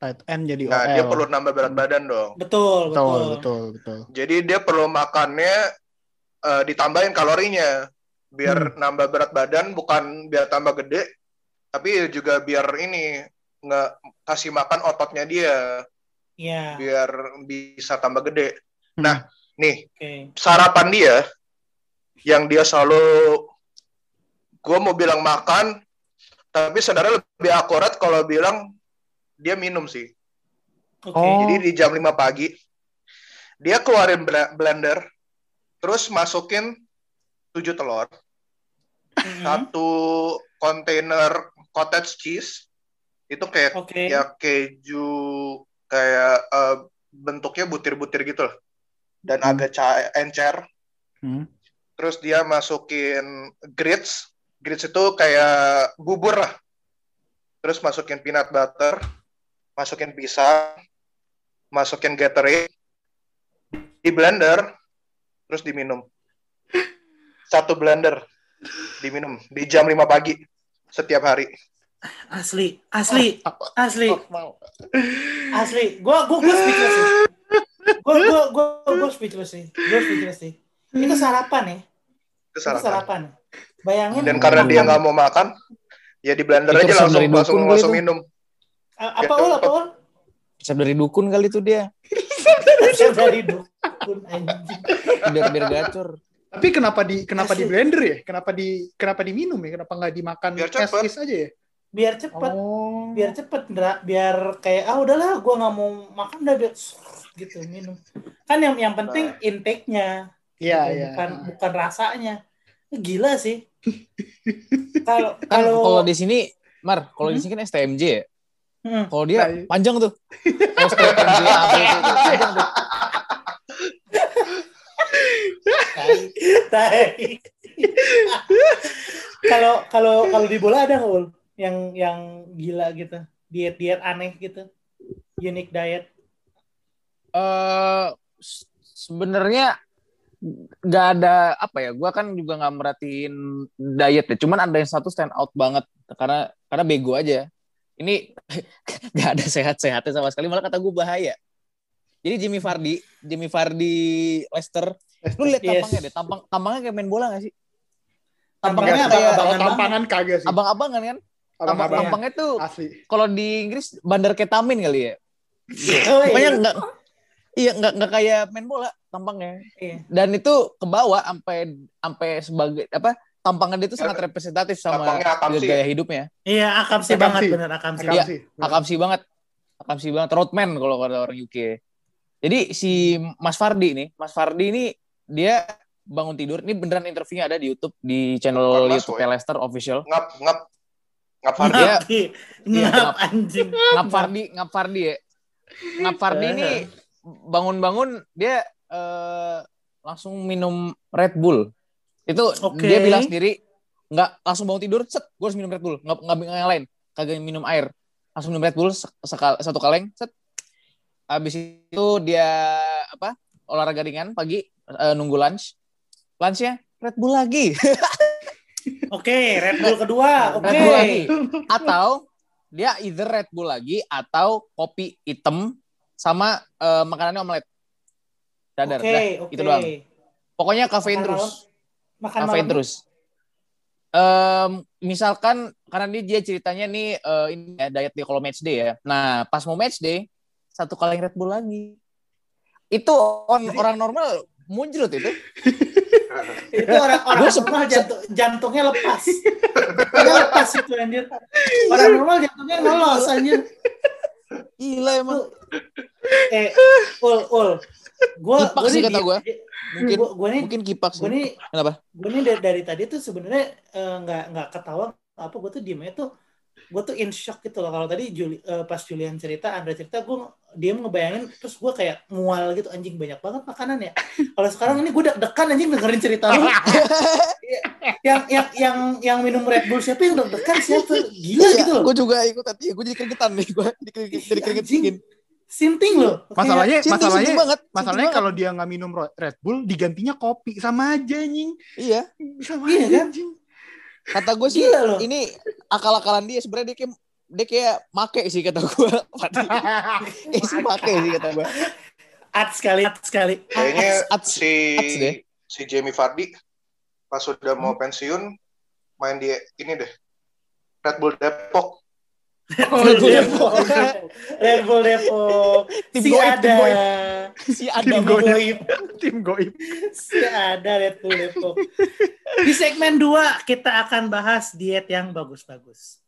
[SPEAKER 3] Tight end jadi
[SPEAKER 4] Nah,
[SPEAKER 3] OL.
[SPEAKER 4] dia perlu nambah berat badan dong.
[SPEAKER 2] Betul,
[SPEAKER 3] betul,
[SPEAKER 2] betul.
[SPEAKER 3] betul, betul.
[SPEAKER 4] Jadi dia perlu makannya eh, ditambahin kalorinya biar nambah berat badan bukan biar tambah gede tapi juga biar ini nggak kasih makan ototnya dia
[SPEAKER 2] Iya,
[SPEAKER 4] biar bisa tambah gede.
[SPEAKER 3] Hmm.
[SPEAKER 4] Nah, nih
[SPEAKER 2] oke.
[SPEAKER 4] sarapan dia yang dia selalu gue mau bilang makan tapi sebenarnya lebih akurat kalau bilang dia minum sih.
[SPEAKER 2] Oke.
[SPEAKER 3] Oh.
[SPEAKER 4] Jadi di jam 5 pagi dia keluarin blender terus masukin 7 telur,
[SPEAKER 2] Mm-mm.
[SPEAKER 4] satu kontainer cottage cheese itu kayak
[SPEAKER 2] Oke.
[SPEAKER 4] ya keju kayak eh, bentuknya butir-butir gitu loh. Dan
[SPEAKER 3] Hmm.
[SPEAKER 4] agak encer.
[SPEAKER 3] Hmm.
[SPEAKER 4] Terus dia masukin grits. Grits itu kayak bubur lah. Terus masukin peanut butter, masukin pisang, masukin Gatorade, di blender, terus diminum. Satu blender diminum di jam 5 pagi setiap hari.
[SPEAKER 2] Asli, asli, asli,
[SPEAKER 3] Mau.
[SPEAKER 2] asli. Gua gua gua speechless sih. Gua gua gua gua speechless sih. Gua speechless sih. Itu sarapan ya?
[SPEAKER 4] Itu
[SPEAKER 2] Itu
[SPEAKER 4] sarapan.
[SPEAKER 2] sarapan. Bayangin
[SPEAKER 4] Dan karena dia nggak mau makan, ya di blender
[SPEAKER 1] Itu
[SPEAKER 4] aja langsung langsung
[SPEAKER 1] dukun
[SPEAKER 4] langsung
[SPEAKER 1] itu.
[SPEAKER 4] minum.
[SPEAKER 2] A- apa ul apa ul?
[SPEAKER 1] Resep dari dukun kali itu dia.
[SPEAKER 2] Resep dari dukun anjing.
[SPEAKER 1] Biar biar gacor.
[SPEAKER 3] Tapi kenapa di kenapa di
[SPEAKER 2] Asli.
[SPEAKER 3] blender ya? Kenapa di kenapa diminum ya? Kenapa nggak dimakan is aja ya?
[SPEAKER 2] Biar cepet,
[SPEAKER 3] Oh.
[SPEAKER 2] biar cepet, Ndra. biar kayak ah udahlah, gua nggak mau makan udah biar gitu minum. Kan yang yang penting intake-nya,
[SPEAKER 3] Iya,
[SPEAKER 2] gitu,
[SPEAKER 3] iya.
[SPEAKER 2] bukan bukan rasanya. Gila sih. Kalau
[SPEAKER 1] Kan
[SPEAKER 2] kalau
[SPEAKER 1] kalau di sini Mar, kalau di
[SPEAKER 2] Hmm?
[SPEAKER 1] sini kan STMJ ya.
[SPEAKER 2] Hmm.
[SPEAKER 1] Kalau dia
[SPEAKER 3] Nah, iya.
[SPEAKER 1] panjang tuh. Kalau STMJ apa itu, itu panjang tuh.
[SPEAKER 2] Kalau kalau kalau di bola ada nggak? Yang yang gila gitu, diet diet aneh gitu, unique diet.
[SPEAKER 1] eh s- sebenarnya nggak ada apa ya gua kan juga nggak merhatiin diet ya. Cuman ada yang satu stand out banget. Karena karena bego aja. Ini nggak ada sehat-sehatnya sama sekali. Malah kata gue bahaya. Jadi Jimmy Vardy Jimmy Vardy Leicester. Lu lihat
[SPEAKER 2] Yes.
[SPEAKER 1] tampangnya deh. Tampang tampangnya kayak main bola gak sih?
[SPEAKER 2] Tampangnya
[SPEAKER 1] kayak
[SPEAKER 2] abang-abangan.
[SPEAKER 3] Tampangan kagak sih.
[SPEAKER 1] abang-abangan kan
[SPEAKER 3] Abang-abang
[SPEAKER 1] tampangnya tuh kalau di Inggris bandar ketamin kali ya
[SPEAKER 2] Oh, iya.
[SPEAKER 1] pokoknya nggak iya nggak nggak kayak main bola tampangnya
[SPEAKER 2] Iya.
[SPEAKER 1] dan itu ke bawah sampai sampai sebagai apa tampangnya dia itu sangat representatif sama
[SPEAKER 4] akamsi
[SPEAKER 1] gaya hidupnya
[SPEAKER 2] Iya, akam sih
[SPEAKER 3] Akam
[SPEAKER 2] banget
[SPEAKER 3] sih.
[SPEAKER 2] bener akam sih.
[SPEAKER 3] Akam
[SPEAKER 1] Iya.
[SPEAKER 3] sih.
[SPEAKER 1] akamsi banget akamsi banget roadman kalau kata orang UK jadi si Mas Fardi nih Mas Fardi ini dia bangun tidur. Ini beneran interviewnya ada di YouTube di channel
[SPEAKER 4] Bukan,
[SPEAKER 1] YouTube. Leicester official.
[SPEAKER 4] Ngap, ngap. Ngap Fardi.
[SPEAKER 1] Dia-
[SPEAKER 2] Ngap, Di.
[SPEAKER 1] Iya,
[SPEAKER 2] ngap
[SPEAKER 1] ngap.
[SPEAKER 2] anjing.
[SPEAKER 1] Ngap Fardi, Ngap Fardi ya. Ngap Fardi ini bangun-bangun dia eh, langsung minum Red Bull. Itu
[SPEAKER 2] Oke.
[SPEAKER 1] dia bilang sendiri nggak langsung bangun tidur, set, gue harus minum Red Bull, nggak nggak yang lain, kagak minum air, langsung minum Red Bull sekal- satu kaleng, set. Habis itu dia apa olahraga ringan pagi eh, nunggu lunch, lunchnya Red Bull lagi,
[SPEAKER 2] Oke, Red Bull kedua. Oke.
[SPEAKER 1] Red Bull lagi, atau dia either Red Bull lagi atau kopi hitam sama eh, makanannya omelet. Dadar,
[SPEAKER 2] Oke,
[SPEAKER 1] dah,
[SPEAKER 2] oke.
[SPEAKER 1] itu doang. Pokoknya kafein
[SPEAKER 2] Makan
[SPEAKER 1] terus,
[SPEAKER 2] Makan
[SPEAKER 1] kafein
[SPEAKER 2] malam.
[SPEAKER 1] terus. Em, misalkan karena dia, dia ceritanya nih eh, ini ya diet dia kalau match day ya. Nah pas mau match day satu kali Red Bull lagi. Itu orang, orang normal muncul itu.
[SPEAKER 2] Itu orang-orang
[SPEAKER 1] Gua se-
[SPEAKER 2] normal jantung, jantungnya lepas. Jantungnya lepas itu anjir. Orang normal jantungnya ngelos anjir.
[SPEAKER 1] Gila emang.
[SPEAKER 2] Eh, ul, ul. Gua,
[SPEAKER 1] Kipak
[SPEAKER 2] gua
[SPEAKER 1] sih kata gua.
[SPEAKER 2] di-
[SPEAKER 1] Mungkin
[SPEAKER 2] gua, gua nih,
[SPEAKER 1] mungkin kipak sih.
[SPEAKER 2] gua nih,
[SPEAKER 1] Kenapa?
[SPEAKER 2] gua nih dari, dari tadi tuh sebenarnya eh, nggak nggak ketawa apa gue tuh diemnya tuh gue tuh in shock gitu loh kalau tadi Juli, eh, pas Julian cerita Andra cerita gue dia ngebayangin terus gue kayak mual gitu anjing banyak banget makanan ya kalau sekarang ini gue deg-degan anjing dengerin cerita lu yang yang yang yang minum Red Bull siapa yang deg-degan siapa gila gitu loh
[SPEAKER 1] Gue juga ikut tadi. Gue jadi keringetan nih. Gue jadi keringet- jadi keringet
[SPEAKER 2] Anjing.
[SPEAKER 1] dingin.
[SPEAKER 2] sinting loh Kayak-
[SPEAKER 3] Masalahnya,
[SPEAKER 1] Sinting,
[SPEAKER 3] masalahnya,
[SPEAKER 1] sinting banget. Sinting
[SPEAKER 3] masalahnya
[SPEAKER 1] banget.
[SPEAKER 3] kalau dia nggak minum Red Bull, digantinya kopi sama aja anjing.
[SPEAKER 1] iya.
[SPEAKER 3] Sama
[SPEAKER 2] Iya
[SPEAKER 3] aja
[SPEAKER 2] kan?
[SPEAKER 3] anjing.
[SPEAKER 1] Kata gue sih ini akal-akalan dia sebenarnya dia kayak dia kayak make sih kata gue. eh sih make sih kata gue.
[SPEAKER 2] at sekali at sekali
[SPEAKER 4] Kayaknya
[SPEAKER 1] Ats-
[SPEAKER 4] si
[SPEAKER 1] ats deh.
[SPEAKER 4] si Jamie Vardy pas sudah mau
[SPEAKER 1] Hmm.
[SPEAKER 4] pensiun main di ini deh Red Bull Depok.
[SPEAKER 2] Red Bull Depok Red Bull Depok
[SPEAKER 1] Tim
[SPEAKER 2] si
[SPEAKER 1] goib, tim
[SPEAKER 2] ada
[SPEAKER 1] goib. Si
[SPEAKER 3] Tim
[SPEAKER 1] Adam
[SPEAKER 3] goib.
[SPEAKER 2] goib
[SPEAKER 3] Tim goib.
[SPEAKER 2] si ada Red Bull Depok di segmen 2 kita akan bahas diet yang bagus-bagus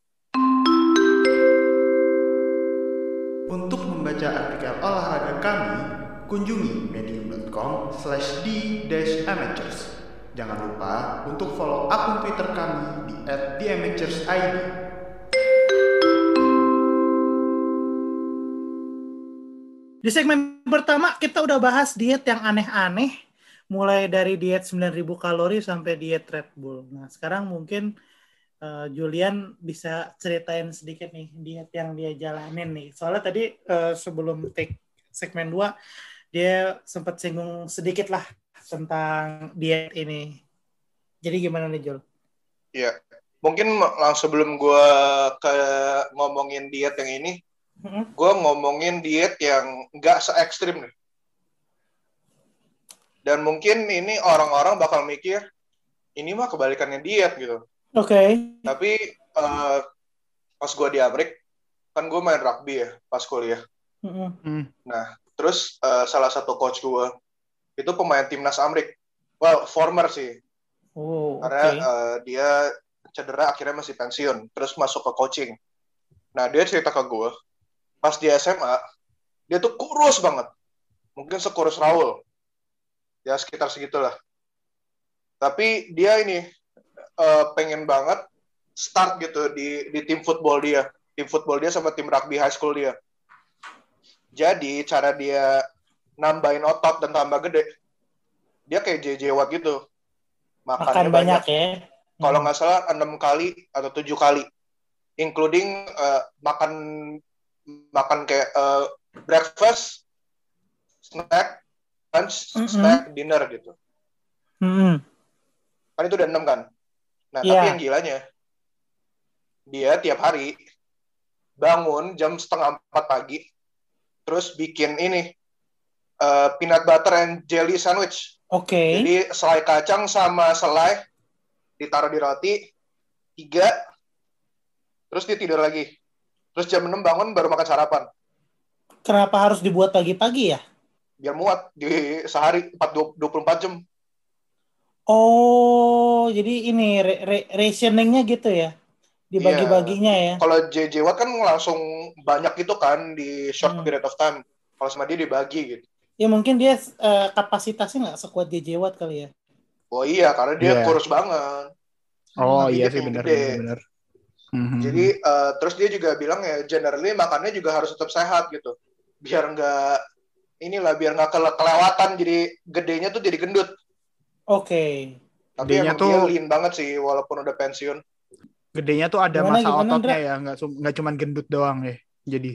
[SPEAKER 3] Untuk membaca artikel olahraga kami, kunjungi medium.com slash d-amateurs. Jangan lupa untuk follow akun Twitter kami di @theamateursid.
[SPEAKER 2] Di segmen pertama kita udah bahas diet yang aneh-aneh, mulai dari diet 9000 kalori sampai diet Red Bull. Nah, sekarang mungkin eh, Julian bisa ceritain sedikit nih diet yang dia jalanin nih. Soalnya tadi eh, sebelum take segmen 2 dia sempat singgung sedikit lah tentang diet ini. Jadi gimana nih Jul?
[SPEAKER 4] Iya. Mungkin langsung sebelum gue ke ngomongin diet yang ini, gue ngomongin diet yang nggak se ekstrim nih. Dan mungkin ini orang-orang bakal mikir, ini mah kebalikannya diet gitu.
[SPEAKER 2] Oke.
[SPEAKER 4] Tapi eh, pas gue di Amerika, kan gue main rugby ya pas kuliah.
[SPEAKER 2] Mm-mm.
[SPEAKER 4] Terus eh, salah satu coach gue itu pemain timnas Amrik. Well, former sih,
[SPEAKER 2] Oh, oke.
[SPEAKER 4] karena eh, dia cedera akhirnya masih pensiun, terus masuk ke coaching. Nah dia cerita ke gue, pas di SMA dia tuh kurus banget, mungkin sekurus Raul, ya sekitar segitulah. Tapi dia ini eh, pengen banget start gitu di di tim football dia, tim football dia sama tim rugby high school dia. Jadi cara dia nambahin otot dan tambah gede, dia kayak JJ Watt gitu.
[SPEAKER 2] Makan
[SPEAKER 4] Makannya
[SPEAKER 2] banyak ya.
[SPEAKER 4] kalau nggak salah enam kali atau tujuh kali, including eh, makan makan kayak eh, breakfast, snack, lunch,
[SPEAKER 2] Mhm.
[SPEAKER 4] snack, dinner gitu.
[SPEAKER 2] Mm-mm.
[SPEAKER 4] Kan itu udah enam kan. Nah
[SPEAKER 2] Iya.
[SPEAKER 4] tapi yang gilanya, dia tiap hari bangun jam setengah empat pagi, terus bikin ini eh, peanut butter and jelly sandwich.
[SPEAKER 2] Oke.
[SPEAKER 4] Jadi selai kacang sama selai ditaruh di roti tiga, terus dia tidur lagi. Terus jam 6 bangun baru makan sarapan.
[SPEAKER 2] Kenapa harus dibuat pagi-pagi ya?
[SPEAKER 4] Biar muat di sehari 4, 24 jam.
[SPEAKER 2] Oh, jadi ini re- re- rationingnya gitu ya? Dibagi-baginya ya?
[SPEAKER 4] Kalau JJ Watt kan langsung banyak gitu kan di short
[SPEAKER 2] Hmm.
[SPEAKER 4] period of time. Kalau sama dia dibagi gitu.
[SPEAKER 2] Ya mungkin dia eh, kapasitasnya nggak sekuat DJ Watt kali ya?
[SPEAKER 4] Oh iya, karena dia
[SPEAKER 3] Iya.
[SPEAKER 4] kurus banget.
[SPEAKER 3] Oh
[SPEAKER 4] Tapi
[SPEAKER 3] iya sih benar benar. benar. Mhm.
[SPEAKER 4] Jadi eh, terus dia juga bilang ya generally makannya juga harus tetap sehat gitu. Biar nggak inilah biar nggak kele- kelewatan jadi gedenya tuh jadi gendut.
[SPEAKER 2] Oke.
[SPEAKER 4] Tapi
[SPEAKER 3] Gedenya
[SPEAKER 4] emang
[SPEAKER 3] tuh-
[SPEAKER 4] lean banget sih walaupun udah pensiun.
[SPEAKER 3] gedenya tuh ada
[SPEAKER 2] Gimana,
[SPEAKER 3] masa
[SPEAKER 2] gimana,
[SPEAKER 3] ototnya ya, nggak nggak cuman gendut doang ya. Jadi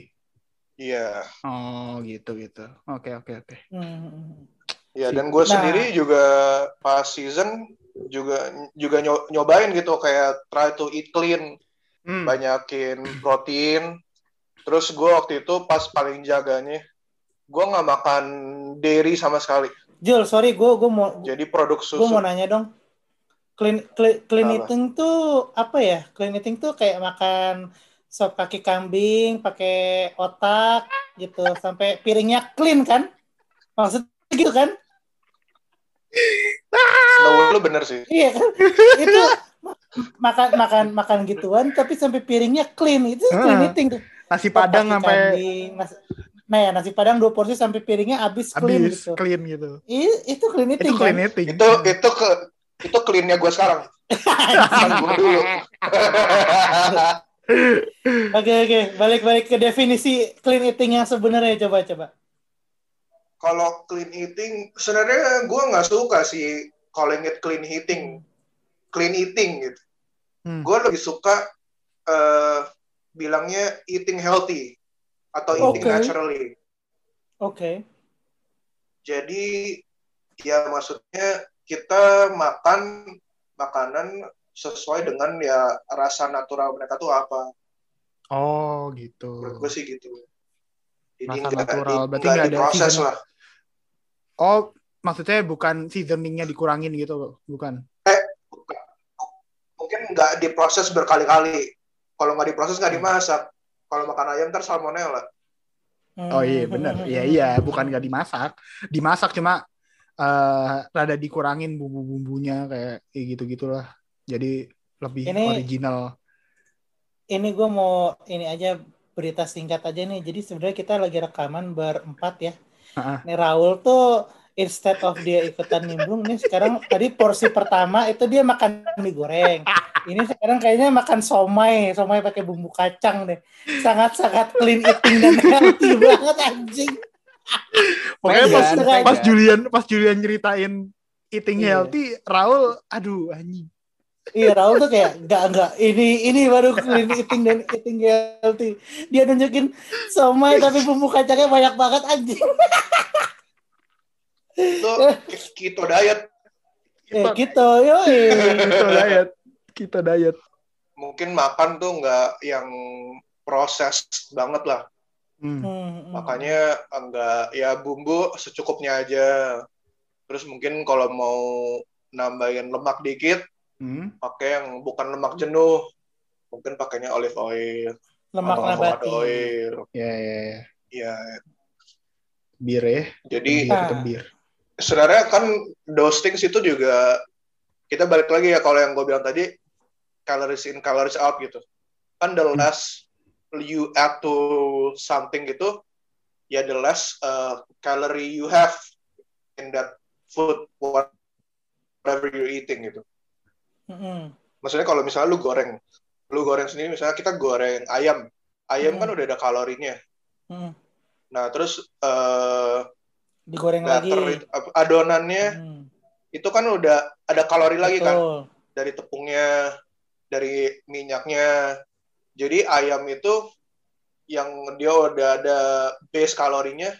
[SPEAKER 4] Iya.
[SPEAKER 3] oh gitu gitu. Oke oke oke.
[SPEAKER 2] Hmm.
[SPEAKER 4] Ya dan gue
[SPEAKER 2] Nah.
[SPEAKER 4] sendiri juga pas season juga juga nyo- nyobain gitu kayak try to eat clean,
[SPEAKER 3] Hmm.
[SPEAKER 4] banyakin protein. Terus gue waktu itu pas paling jaganya, gue nggak makan dairy sama sekali.
[SPEAKER 2] Jul, sorry, gue gue mau
[SPEAKER 4] Jadi produk
[SPEAKER 2] gue mau
[SPEAKER 4] susu.
[SPEAKER 2] nanya dong. Clean, clean, clean eating tuh apa ya? Clean eating tuh kayak makan sop kaki kambing, pakai otak gitu, sampai piringnya clean kan? Maksudnya gitu kan?
[SPEAKER 4] No, lu bener sih.
[SPEAKER 2] Iya kan? itu ma- makan makan makan gituan tapi sampai piringnya clean itu clean
[SPEAKER 3] Ah,
[SPEAKER 2] eating tuh.
[SPEAKER 3] Nasi padang sampai
[SPEAKER 2] nah ya nasi padang dua porsi sampai piringnya habis clean
[SPEAKER 3] habis
[SPEAKER 2] gitu.
[SPEAKER 3] clean gitu.
[SPEAKER 2] I- itu clean
[SPEAKER 3] Itu
[SPEAKER 2] eating
[SPEAKER 3] clean
[SPEAKER 2] kan?
[SPEAKER 3] eating.
[SPEAKER 4] Itu itu ke itu cleannya gue sekarang. Gue dulu.
[SPEAKER 2] Oke oke, balik-balik ke definisi clean eating yang sebenarnya coba coba.
[SPEAKER 4] Kalau clean eating, sebenarnya gue nggak suka sih calling it clean eating, clean eating gitu.
[SPEAKER 3] Hmm.
[SPEAKER 4] Gue lebih suka eh, bilangnya eating healthy atau eating
[SPEAKER 2] Oke.
[SPEAKER 4] naturally.
[SPEAKER 2] Oke.
[SPEAKER 4] Jadi ya maksudnya kita makan makanan sesuai dengan ya rasa natural mereka tuh apa.
[SPEAKER 3] Oh gitu.
[SPEAKER 4] Menurut gue sih gitu. Jadi
[SPEAKER 3] Rasa
[SPEAKER 4] nggak
[SPEAKER 3] natural,
[SPEAKER 4] di-
[SPEAKER 3] berarti
[SPEAKER 4] nggak
[SPEAKER 3] ada season-
[SPEAKER 4] lah.
[SPEAKER 3] Oh maksudnya bukan seasoningnya dikurangin gitu, bukan?
[SPEAKER 4] Mungkin nggak diproses berkali-kali. Kalau nggak diproses nggak dimasak. Kalau makan ayam ntar salmonella.
[SPEAKER 3] Oh iya
[SPEAKER 2] Hmm.
[SPEAKER 3] benar. Iya iya, bukan nggak dimasak. Dimasak cuma eh rada dikurangin bumbu-bumbunya kayak kayak gitu-gitulah. Jadi lebih
[SPEAKER 2] Ini-
[SPEAKER 3] original.
[SPEAKER 2] Ini gue mau ini aja berita singkat aja nih. Jadi sebenarnya kita lagi rekaman berempat ya.
[SPEAKER 3] Heeh.
[SPEAKER 2] Nih Raul tuh instead of dia ikutan nimbrung nih sekarang tadi porsi pertama itu dia makan mie goreng. Ini sekarang kayaknya makan somai, somai pakai bumbu kacang deh. Sangat-sangat clean eating dan healthy banget anjing.
[SPEAKER 3] Pokoknya pas,
[SPEAKER 2] Vegan,
[SPEAKER 3] pas. Julian pas Julian nyeritain eating
[SPEAKER 2] Iya.
[SPEAKER 3] healthy, Raul aduh anjing.
[SPEAKER 2] Iya Raul tuh kayak enggak enggak ini ini baru clean eating dan eating healthy. Dia nunjukin somai tapi bumbu kacangnya banyak banget anjing.
[SPEAKER 4] Itu keto diet.
[SPEAKER 2] Ya gitu, yoi.
[SPEAKER 3] Kita diet. Kita diet.
[SPEAKER 4] Mungkin makan tuh nggak yang proses banget lah.
[SPEAKER 3] Hmm.
[SPEAKER 2] Hmm,
[SPEAKER 4] Makanya enggak ya bumbu secukupnya aja. Terus mungkin kalau mau nambahin lemak dikit,
[SPEAKER 3] Hmm.
[SPEAKER 4] pakai yang bukan lemak jenuh. Mungkin pakainya olive oil
[SPEAKER 2] lemak
[SPEAKER 4] atau
[SPEAKER 2] nabati.
[SPEAKER 4] oil.
[SPEAKER 3] Ya ya ya.
[SPEAKER 4] Ya,
[SPEAKER 3] Bir ya.
[SPEAKER 4] jadi
[SPEAKER 3] Bir,
[SPEAKER 2] Ah.
[SPEAKER 3] bir.
[SPEAKER 4] sebenarnya kan those things itu juga kita balik lagi ya kalau yang gue bilang tadi calories in calories out gitu. Kan the
[SPEAKER 3] Hmm.
[SPEAKER 4] less you add to something gitu, ya the less uh, calorie you have in that food whatever you're eating gitu.
[SPEAKER 2] Mm-mm.
[SPEAKER 4] Maksudnya kalau misalnya lu goreng, lu goreng sendiri misalnya kita goreng ayam, ayam
[SPEAKER 2] Hmm.
[SPEAKER 4] kan udah ada kalorinya.
[SPEAKER 2] Mm.
[SPEAKER 4] Nah terus uh,
[SPEAKER 2] Digoreng lagi.
[SPEAKER 4] adonannya
[SPEAKER 2] Hmm,
[SPEAKER 4] itu kan udah ada kalori lagi kan
[SPEAKER 2] betul.
[SPEAKER 4] dari tepungnya, dari minyaknya. Jadi ayam itu yang dia udah ada base kalorinya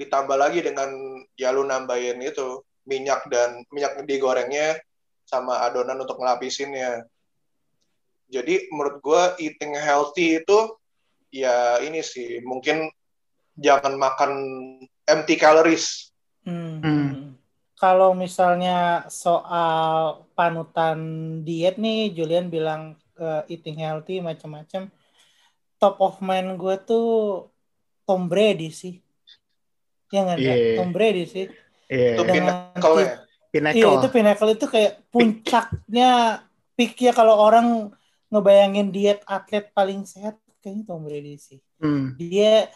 [SPEAKER 4] ditambah lagi dengan ya lu nambahin itu minyak dan minyak digorengnya sama adonan untuk ngelapisinnya. Jadi menurut gua eating healthy itu ya ini sih mungkin jangan makan empty calories.
[SPEAKER 2] Hmm. Kalau misalnya soal panutan diet nih, Julian bilang eh, eating healthy macam-macam. Top of mind gue tuh Tom Brady sih. Ya nggak ada?
[SPEAKER 3] Iya.
[SPEAKER 2] Tom Brady sih.
[SPEAKER 3] Iya.
[SPEAKER 4] Itu
[SPEAKER 2] Dengan
[SPEAKER 4] pinnacle-nya.
[SPEAKER 2] Iya,
[SPEAKER 3] Pinnacle.
[SPEAKER 2] itu pinnacle itu kayak puncaknya peaknya kalau orang ngebayangin diet atlet paling sehat kayaknya Tom Brady sih.
[SPEAKER 3] Hmm.
[SPEAKER 2] Dia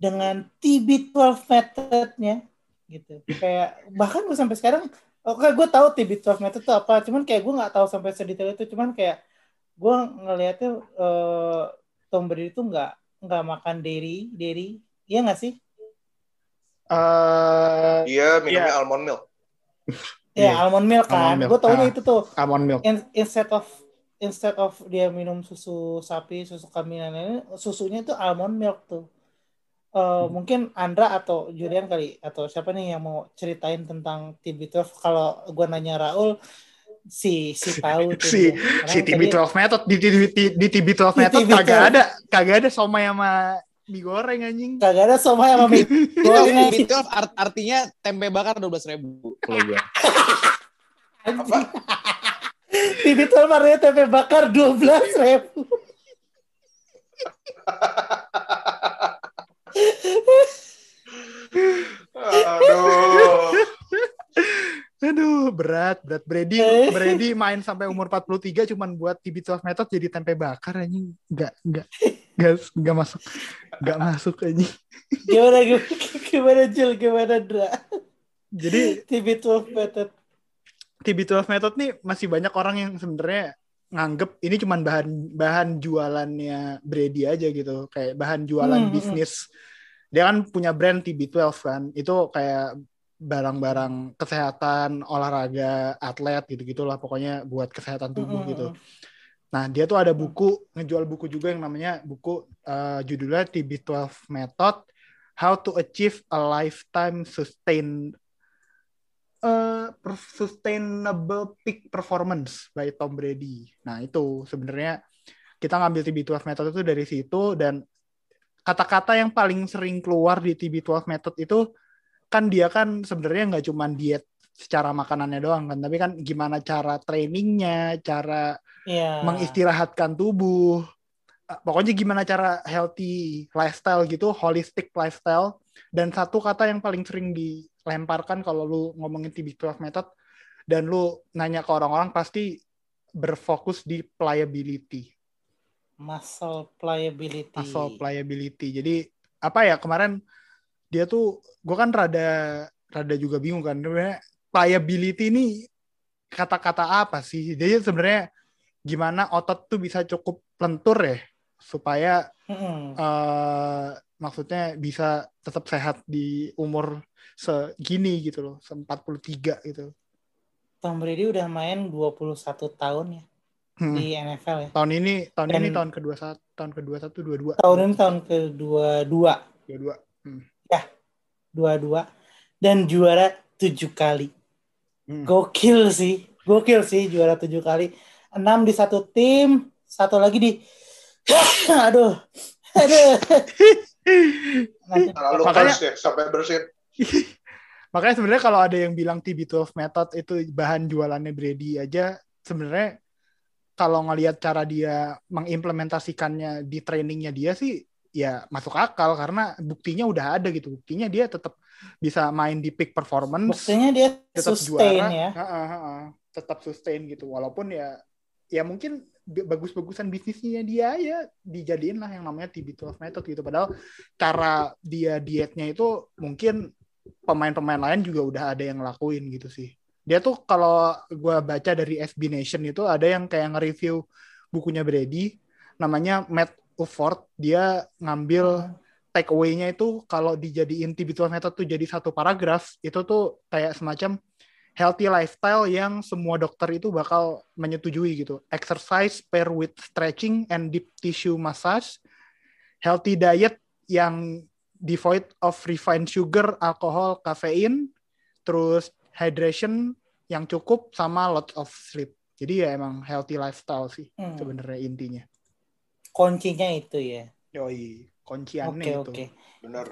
[SPEAKER 2] dengan TB12 methodnya gitu. Kayak bahkan gue sampai sekarang Oke, gue tahu TB12 method itu apa, cuman kayak gue nggak tahu sampai sedetail itu, cuman kayak gue ngelihatnya eh, Tom Brady itu nggak nggak makan dairy, dairy, iya nggak sih?
[SPEAKER 3] Eh,
[SPEAKER 4] Dia minumnya
[SPEAKER 3] Iya.
[SPEAKER 4] almond milk.
[SPEAKER 2] Ya
[SPEAKER 3] Iya,
[SPEAKER 2] almond milk kan,
[SPEAKER 3] almond milk.
[SPEAKER 2] gue taunya
[SPEAKER 3] Ah.
[SPEAKER 2] itu tuh.
[SPEAKER 3] almond milk.
[SPEAKER 2] In- instead of instead of dia minum susu sapi, susu kambing lain-lain, susunya itu almond milk tuh. Eh,
[SPEAKER 3] Hmm.
[SPEAKER 2] Mungkin Andra atau Julian kali atau siapa nih yang mau ceritain tentang TB12 kalau gue nanya Raul si si tahu tuh
[SPEAKER 3] Si- Si
[SPEAKER 2] tadi-
[SPEAKER 3] TB12 method di, di, di, di TB12
[SPEAKER 2] Di
[SPEAKER 3] method
[SPEAKER 2] TB12.
[SPEAKER 3] kagak ada kagak ada somai sama mie goreng anjing.
[SPEAKER 2] kagak ada somai sama mie goreng aja.
[SPEAKER 1] TB12 art- artinya tempe bakar 12 ribu kalau gue.
[SPEAKER 4] Apa?
[SPEAKER 2] TB12 artinya tempe bakar 12 ribu.
[SPEAKER 4] Aduh.
[SPEAKER 3] Aduh, berat, berat. Brady,
[SPEAKER 2] Eh.
[SPEAKER 3] Brady main sampai umur 43 cuman buat TB12 method jadi tempe bakar anjing. Enggak, enggak. Enggak, enggak masuk. Enggak masuk anjing.
[SPEAKER 2] Gimana gimana, gimana Jul gimana Dra?
[SPEAKER 3] Jadi
[SPEAKER 2] TB12 method.
[SPEAKER 3] TB12 method nih masih banyak orang yang sebenarnya nganggep ini cuman bahan bahan jualannya Brady aja gitu. Kayak bahan jualan
[SPEAKER 2] Hmm, hmm,
[SPEAKER 3] bisnis. Dia kan punya brand TB12 kan. Itu kayak barang-barang kesehatan olahraga atlet gitu gitulah pokoknya buat kesehatan tubuh
[SPEAKER 2] Mm-mm.
[SPEAKER 3] gitu. nah dia tuh ada buku ngejual buku juga yang namanya buku eh, judulnya TB12 Method How to Achieve a Lifetime Sustained per- sustainable peak performance by Tom Brady. Nah, itu sebenarnya kita ngambil TB12 method itu dari situ dan kata-kata yang paling sering keluar di TB12 method itu kan dia kan sebenarnya nggak cuma diet secara makanannya doang kan, tapi kan gimana cara trainingnya, cara
[SPEAKER 2] Iya.
[SPEAKER 3] mengistirahatkan tubuh, Eh, pokoknya gimana cara healthy lifestyle gitu, holistic lifestyle. Dan satu kata yang paling sering dilemparkan kalau lu ngomongin TB12 method dan lu nanya ke orang-orang pasti berfokus di pliability,
[SPEAKER 2] muscle pliability.
[SPEAKER 3] muscle pliability. Jadi apa ya kemarin dia tuh gue kan rada rada juga bingung kan sebenarnya pliability ini kata-kata apa sih? Jadi sebenarnya gimana otot tuh bisa cukup lentur ya supaya
[SPEAKER 2] Mm-mm.
[SPEAKER 3] eh maksudnya bisa tetap sehat di umur segini gitu loh, se 43 gitu.
[SPEAKER 2] Tom Brady udah main 21 tahun ya
[SPEAKER 3] Hmm.
[SPEAKER 2] di NFL ya.
[SPEAKER 3] Tahun ini tahun ini
[SPEAKER 2] Dan-
[SPEAKER 3] tahun kedua satu tahun kedua satu dua dua
[SPEAKER 2] Tahun ini tahun kedua dua,
[SPEAKER 3] dua dua.
[SPEAKER 2] dua dua dan juara tujuh kali.
[SPEAKER 3] Hmm.
[SPEAKER 2] Gokil sih, gokil sih juara tujuh kali. Enam di satu tim, satu lagi di, aduh, aduh. Nanti
[SPEAKER 4] Terlalu
[SPEAKER 3] Makanya-
[SPEAKER 4] keras ya sampai bersin.
[SPEAKER 3] Makanya sebenarnya kalau ada yang bilang TB12 method itu bahan jualannya Brady aja, sebenarnya kalau ngelihat cara dia mengimplementasikannya di trainingnya dia sih ya masuk akal karena buktinya udah ada gitu. Buktinya dia tetap bisa main di peak performance,
[SPEAKER 2] buktinya dia
[SPEAKER 3] tetap
[SPEAKER 2] sustain
[SPEAKER 3] juara,
[SPEAKER 2] ya.
[SPEAKER 3] Tetap sustain gitu. Walaupun ya ya mungkin bagus-bagusan bisnisnya dia ya dijadiin lah yang namanya TB12 method gitu. Padahal cara dia dietnya itu mungkin pemain-pemain lain juga udah ada yang ngelakuin gitu sih. Dia tuh kalau gua baca dari SB Nation itu ada yang kayak nge-review bukunya Brady namanya Matt Ufford dia ngambil take away-nya itu kalau dijadiin TB12 method tuh jadi satu paragraf itu tuh kayak semacam healthy lifestyle yang semua dokter itu bakal menyetujui gitu. Exercise pair with stretching and deep tissue massage. Healthy diet yang devoid of refined sugar, alcohol, kafein, terus hydration yang cukup sama lots of sleep. Jadi ya emang healthy lifestyle sih
[SPEAKER 2] Hmm.
[SPEAKER 3] sebenarnya intinya.
[SPEAKER 2] Kuncinya itu ya.
[SPEAKER 3] Yoi, kunciannya
[SPEAKER 2] Oke
[SPEAKER 3] itu.
[SPEAKER 2] oke.
[SPEAKER 4] Bener.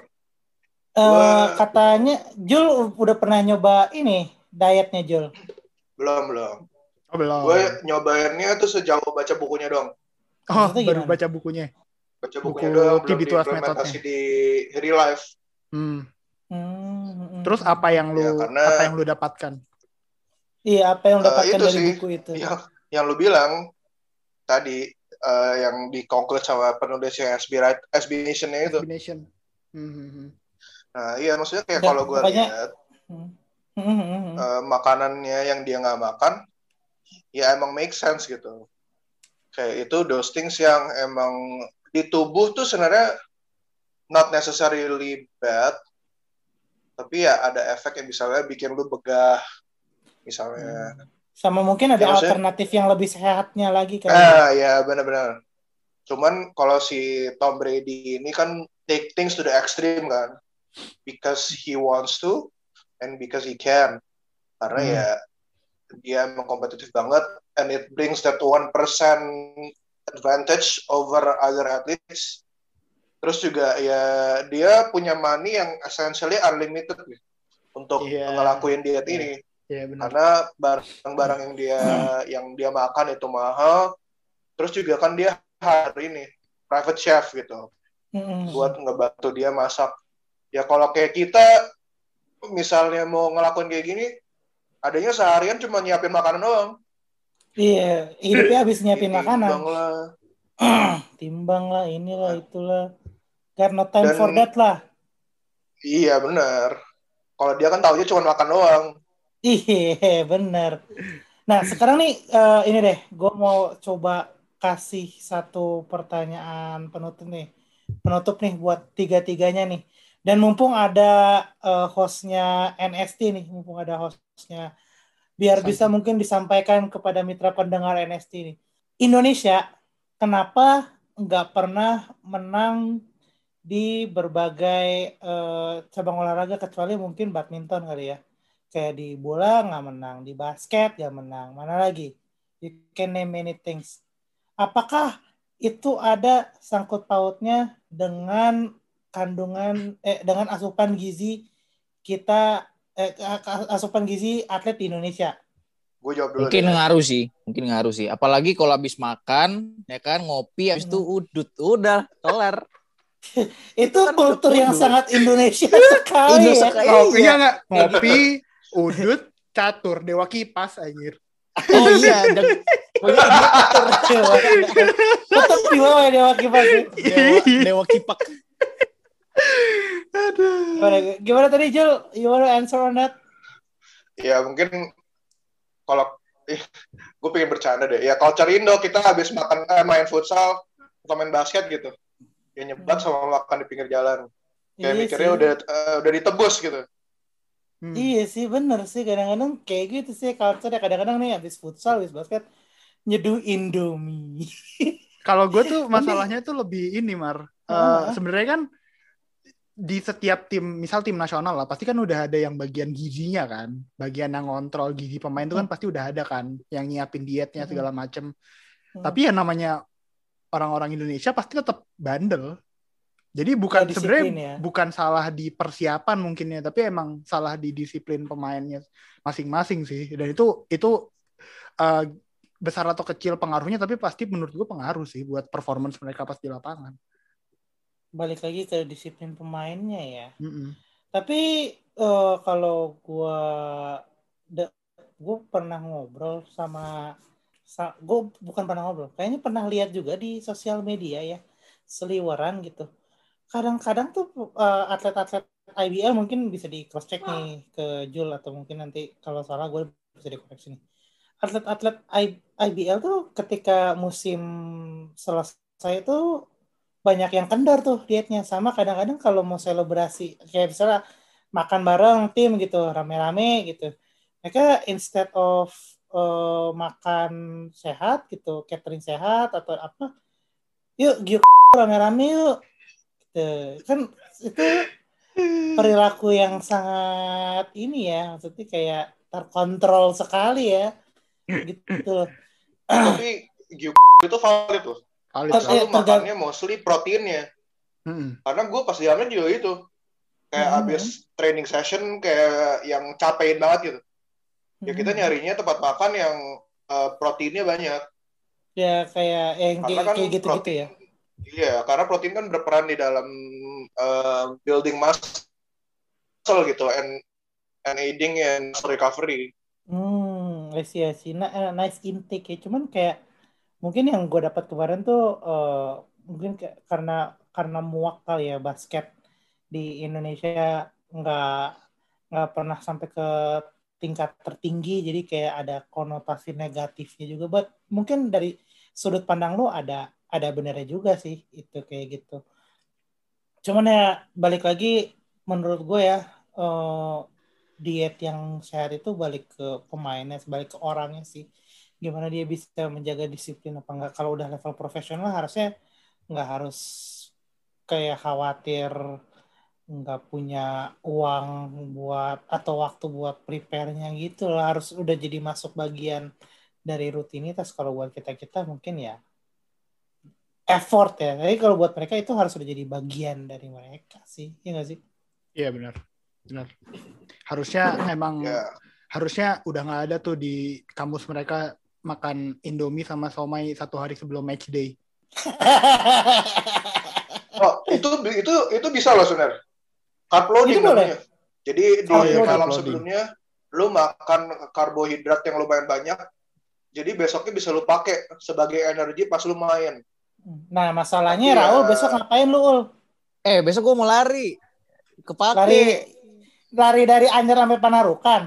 [SPEAKER 2] Eh,
[SPEAKER 4] Wah.
[SPEAKER 2] katanya Jul udah pernah nyoba ini dietnya Jul.
[SPEAKER 4] Belum, belum.
[SPEAKER 3] Oh, belum.
[SPEAKER 4] Gue nyobainnya tuh sejauh baca bukunya dong.
[SPEAKER 3] oh, baru baca bukunya.
[SPEAKER 4] Baca
[SPEAKER 3] Buku
[SPEAKER 4] bukunya doang, belum
[SPEAKER 3] TB12
[SPEAKER 4] diimplementasi di real life.
[SPEAKER 3] Hmm.
[SPEAKER 2] Hmm,
[SPEAKER 3] Terus apa yang lu
[SPEAKER 4] Ya, karena-
[SPEAKER 3] apa yang lu dapatkan?
[SPEAKER 2] Iya, apa yang
[SPEAKER 4] Eh,
[SPEAKER 2] dapatkan
[SPEAKER 4] itu
[SPEAKER 2] dari
[SPEAKER 4] sih.
[SPEAKER 2] buku itu?
[SPEAKER 4] Yang, yang lu bilang tadi eh, yang di conclude sama penulisnya SB, Right- SB Nation-nya itu.
[SPEAKER 3] Combination. Hmm, hmm, hmm.
[SPEAKER 4] Nah, iya maksudnya kayak
[SPEAKER 2] Dan
[SPEAKER 4] kalau gue lihat
[SPEAKER 2] Hmm. Mhm.
[SPEAKER 4] eh, makanannya yang dia nggak makan ya emang make sense gitu kayak itu those things yang emang di tubuh tuh sebenarnya not necessarily bad tapi ya ada efek yang misalnya bikin lu begah misalnya.
[SPEAKER 2] Sama mungkin ada
[SPEAKER 4] Ya, maksudnya-
[SPEAKER 2] alternatif yang lebih sehatnya lagi kan.
[SPEAKER 4] ah ya benar-benar. Cuman kalau si Tom Brady ini kan take things to the extreme kan. Because he wants to and because he can. Karena
[SPEAKER 3] Hmm.
[SPEAKER 4] ya dia emang kompetitif banget and it brings that one percent advantage over other athletes terus juga ya dia punya money yang essentially unlimited nih untuk
[SPEAKER 3] Iya.
[SPEAKER 4] ngelakuin diet
[SPEAKER 3] Iya.
[SPEAKER 4] ini
[SPEAKER 3] Iya benar.
[SPEAKER 4] karena barang-barang yang dia yang dia makan itu mahal terus juga kan dia hari ini private chef gitu
[SPEAKER 2] Mhm.
[SPEAKER 4] buat ngebantu dia masak ya kalau kayak kita misalnya mau ngelakuin kayak gini adanya seharian cuma nyiapin makanan doang
[SPEAKER 2] Iya, hidupnya habis nyiapin makanan.
[SPEAKER 4] lah.
[SPEAKER 2] Timbang lah, inilah, itulah. Got no time
[SPEAKER 4] Dan-
[SPEAKER 2] for that lah.
[SPEAKER 4] iya bener kalau dia kan taunya cuma makan doang
[SPEAKER 2] Iya, bener. Nah, sekarang nih, eh, ini deh, gue mau coba kasih satu pertanyaan penutup nih. Penutup nih buat tiga-tiganya nih. Dan mumpung ada eh, hostnya NST nih, mumpung ada hostnya, biar
[SPEAKER 3] Santai.
[SPEAKER 2] bisa mungkin disampaikan kepada mitra pendengar NST nih. Indonesia, kenapa nggak pernah menang di berbagai eh, cabang olahraga kecuali mungkin badminton kali ya? kayak di bola nggak menang, di basket nggak menang, mana lagi? You can name many things. Apakah itu ada sangkut pautnya dengan kandungan eh dengan asupan gizi kita eh, asupan gizi atlet di Indonesia?
[SPEAKER 4] gue jawab dulu
[SPEAKER 1] Mungkin
[SPEAKER 4] deh.
[SPEAKER 1] ngaruh sih, mungkin ngaruh sih. Apalagi kalau habis makan, ya kan ngopi, habis itu udut, udah kelar.
[SPEAKER 2] Itu
[SPEAKER 1] kan
[SPEAKER 2] kultur yang sangat Indonesia sekali
[SPEAKER 1] Indo
[SPEAKER 2] ya.
[SPEAKER 1] sekali.
[SPEAKER 3] Ngopi
[SPEAKER 1] Iya.
[SPEAKER 3] ya nggak? Ngopi, udut, catur, dewa kipas anjir.
[SPEAKER 1] Oh iya, dan-
[SPEAKER 2] Tetap di bawah ya Dewa Kipas. ya.
[SPEAKER 1] dewa, dewa kipak.
[SPEAKER 3] Aduh.
[SPEAKER 2] Gimana, gimana tadi Jul? You wanna answer on that?
[SPEAKER 4] ya mungkin kalau gue pengen bercanda deh ya culture Indo kita habis makan eh, main futsal atau main basket gitu ya nyebat sama makan di pinggir jalan kayak
[SPEAKER 2] Iya
[SPEAKER 4] mikirnya
[SPEAKER 2] sih.
[SPEAKER 4] udah eh, udah ditebus gitu
[SPEAKER 3] Hmm.
[SPEAKER 2] Iya sih bener sih kadang-kadang kayak gitu sih culture ya kadang-kadang nih habis futsal habis basket nyeduh Indomie.
[SPEAKER 3] Kalau gue tuh masalahnya tuh lebih ini mar. Eh,
[SPEAKER 2] Ah.
[SPEAKER 3] Sebenarnya kan di setiap tim, misal tim nasional lah, pasti kan udah ada yang bagian gizinya kan, bagian yang ngontrol gizi pemain itu kan pasti udah ada kan, yang nyiapin dietnya segala macem.
[SPEAKER 2] Hmm.
[SPEAKER 3] Tapi ya namanya orang-orang Indonesia pasti tetap bandel. Jadi bukan
[SPEAKER 2] Ya,
[SPEAKER 3] sebenarnya
[SPEAKER 2] disiplin ya.
[SPEAKER 3] bukan salah di persiapan mungkin ya, tapi emang salah di disiplin pemainnya masing-masing sih. Dan itu itu eh, besar atau kecil pengaruhnya, tapi pasti menurut gue pengaruh sih buat performance mereka pas di lapangan.
[SPEAKER 2] Balik lagi ke disiplin pemainnya ya.
[SPEAKER 3] Mm-mm.
[SPEAKER 2] Tapi eh, kalau gua da- gua pernah ngobrol sama, sa, gua bukan pernah ngobrol, kayaknya pernah lihat juga di sosial media ya seliweran gitu. Kadang-kadang tuh eh, atlet-atlet IBL mungkin bisa di cross check nih ke Jul atau mungkin nanti kalau salah gue bisa dikoreksi nih. Atlet-atlet IBL tuh ketika musim selesai itu banyak yang kendor tuh dietnya. Sama kadang-kadang kalau mau selebrasi kayak misalnya makan bareng tim gitu rame-rame gitu. Mereka instead of eh, makan sehat gitu catering sehat atau apa yuk yuk rame-rame yuk. Gitu. kan itu perilaku yang sangat ini ya maksudnya kayak terkontrol sekali ya. Gitu.
[SPEAKER 4] Tapi itu valid loh
[SPEAKER 2] Ter-
[SPEAKER 3] lah.
[SPEAKER 4] selalu
[SPEAKER 2] eh,
[SPEAKER 4] makannya mostly proteinnya
[SPEAKER 3] Mm-mm.
[SPEAKER 4] karena gue pas di juga itu kayak
[SPEAKER 2] Hmm.
[SPEAKER 4] abis training session kayak yang capein banget gitu ya kita
[SPEAKER 2] Hmm.
[SPEAKER 4] nyarinya tempat makan yang eh, proteinnya banyak
[SPEAKER 2] ya kayak yang
[SPEAKER 4] karena
[SPEAKER 2] kayak
[SPEAKER 4] kan
[SPEAKER 2] kayak gitu-gitu
[SPEAKER 4] protein
[SPEAKER 2] ya
[SPEAKER 4] iya karena protein kan berperan di dalam eh, building muscle gitu and and aiding in muscle recovery
[SPEAKER 2] Hmm, I see, I see. Na- eh, nice intake ya. Cuman kayak mungkin yang gue dapat kemarin tuh eh, mungkin kayak karena karena muak kali ya basket di Indonesia nggak nggak pernah sampai ke tingkat tertinggi jadi kayak ada konotasi negatifnya juga. Buat mungkin dari sudut pandang lo ada ada benernya juga sih itu kayak gitu. Cuman ya balik lagi menurut gue ya eh, diet yang sehat itu balik ke pemainnya balik ke orangnya sih gimana dia bisa menjaga disiplin apa enggak. Kalau udah level profesional harusnya nggak harus kayak khawatir nggak punya uang buat atau waktu buat prepare-nya gitu loh. Harus udah jadi masuk bagian dari rutinitas. Kalau buat kita kita mungkin ya effort ya. Tapi kalau buat mereka itu harus udah jadi bagian dari mereka sih. Ya nggak sih?
[SPEAKER 3] Iya benar, benar. Harusnya emang
[SPEAKER 4] Ya.
[SPEAKER 3] harusnya udah nggak ada tuh di kampus mereka makan Indomie sama somai satu hari sebelum match day.
[SPEAKER 4] Oh, itu itu itu bisa loh Suner. Carb loading
[SPEAKER 2] Itu boleh?
[SPEAKER 4] namanya. Jadi di
[SPEAKER 3] Oh, iya,
[SPEAKER 4] malam sebelumnya lu makan karbohidrat yang lumayan banyak. Jadi besoknya bisa lu pakai sebagai energi pas lu main.
[SPEAKER 2] nah masalahnya
[SPEAKER 4] Iya.
[SPEAKER 2] Raul besok ngapain lu Ul?
[SPEAKER 1] Eh, besok gue mau lari. Ke Pati.
[SPEAKER 2] lari lari dari Anyer sampai Panarukan